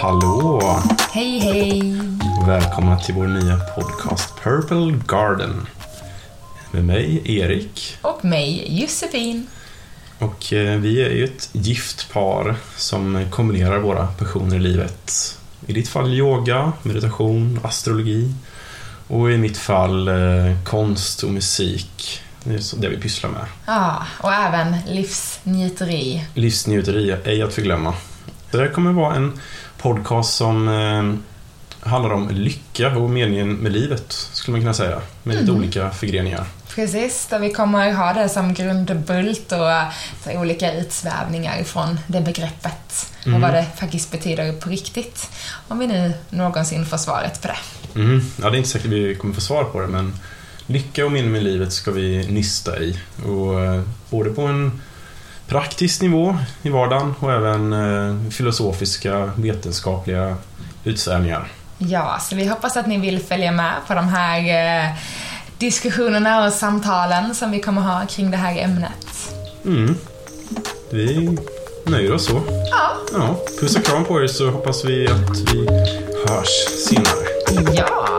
Hej, hej! Välkomna till vår nya podcast Purple Garden. Med mig, Erik. Och mig, Josefin. Och eh, vi är ju ett gift par som kombinerar våra passioner i livet. I ditt fall yoga, meditation, astrologi. Och i mitt fall eh, konst och musik. Det är det vi pysslar med. Ja, och även livsnjuteri. Livsnjuteri, ej att förglömma. Det här kommer vara en podcast som eh, handlar om lycka och meningen med livet, skulle man kunna säga. Med lite olika förgreningar. Precis, där vi kommer ha det som grundbult och så olika utsvävningar från det begreppet. Och vad det faktiskt betyder på riktigt. Om vi nu någonsin får svaret på det. Mm. Ja, det är inte säkert vi kommer få svar på det, men lycka och mening med livet ska vi nysta i. Och, eh, både på en praktisk nivå i vardagen och även eh, filosofiska, vetenskapliga utsvävningar. Ja, så vi hoppas att ni vill följa med på de här eh, diskussionerna och samtalen som vi kommer ha kring det här ämnet. Mm. Vi nöjer oss så. Ja, Ja, puss och kram på er så hoppas vi att vi hörs senare. ja.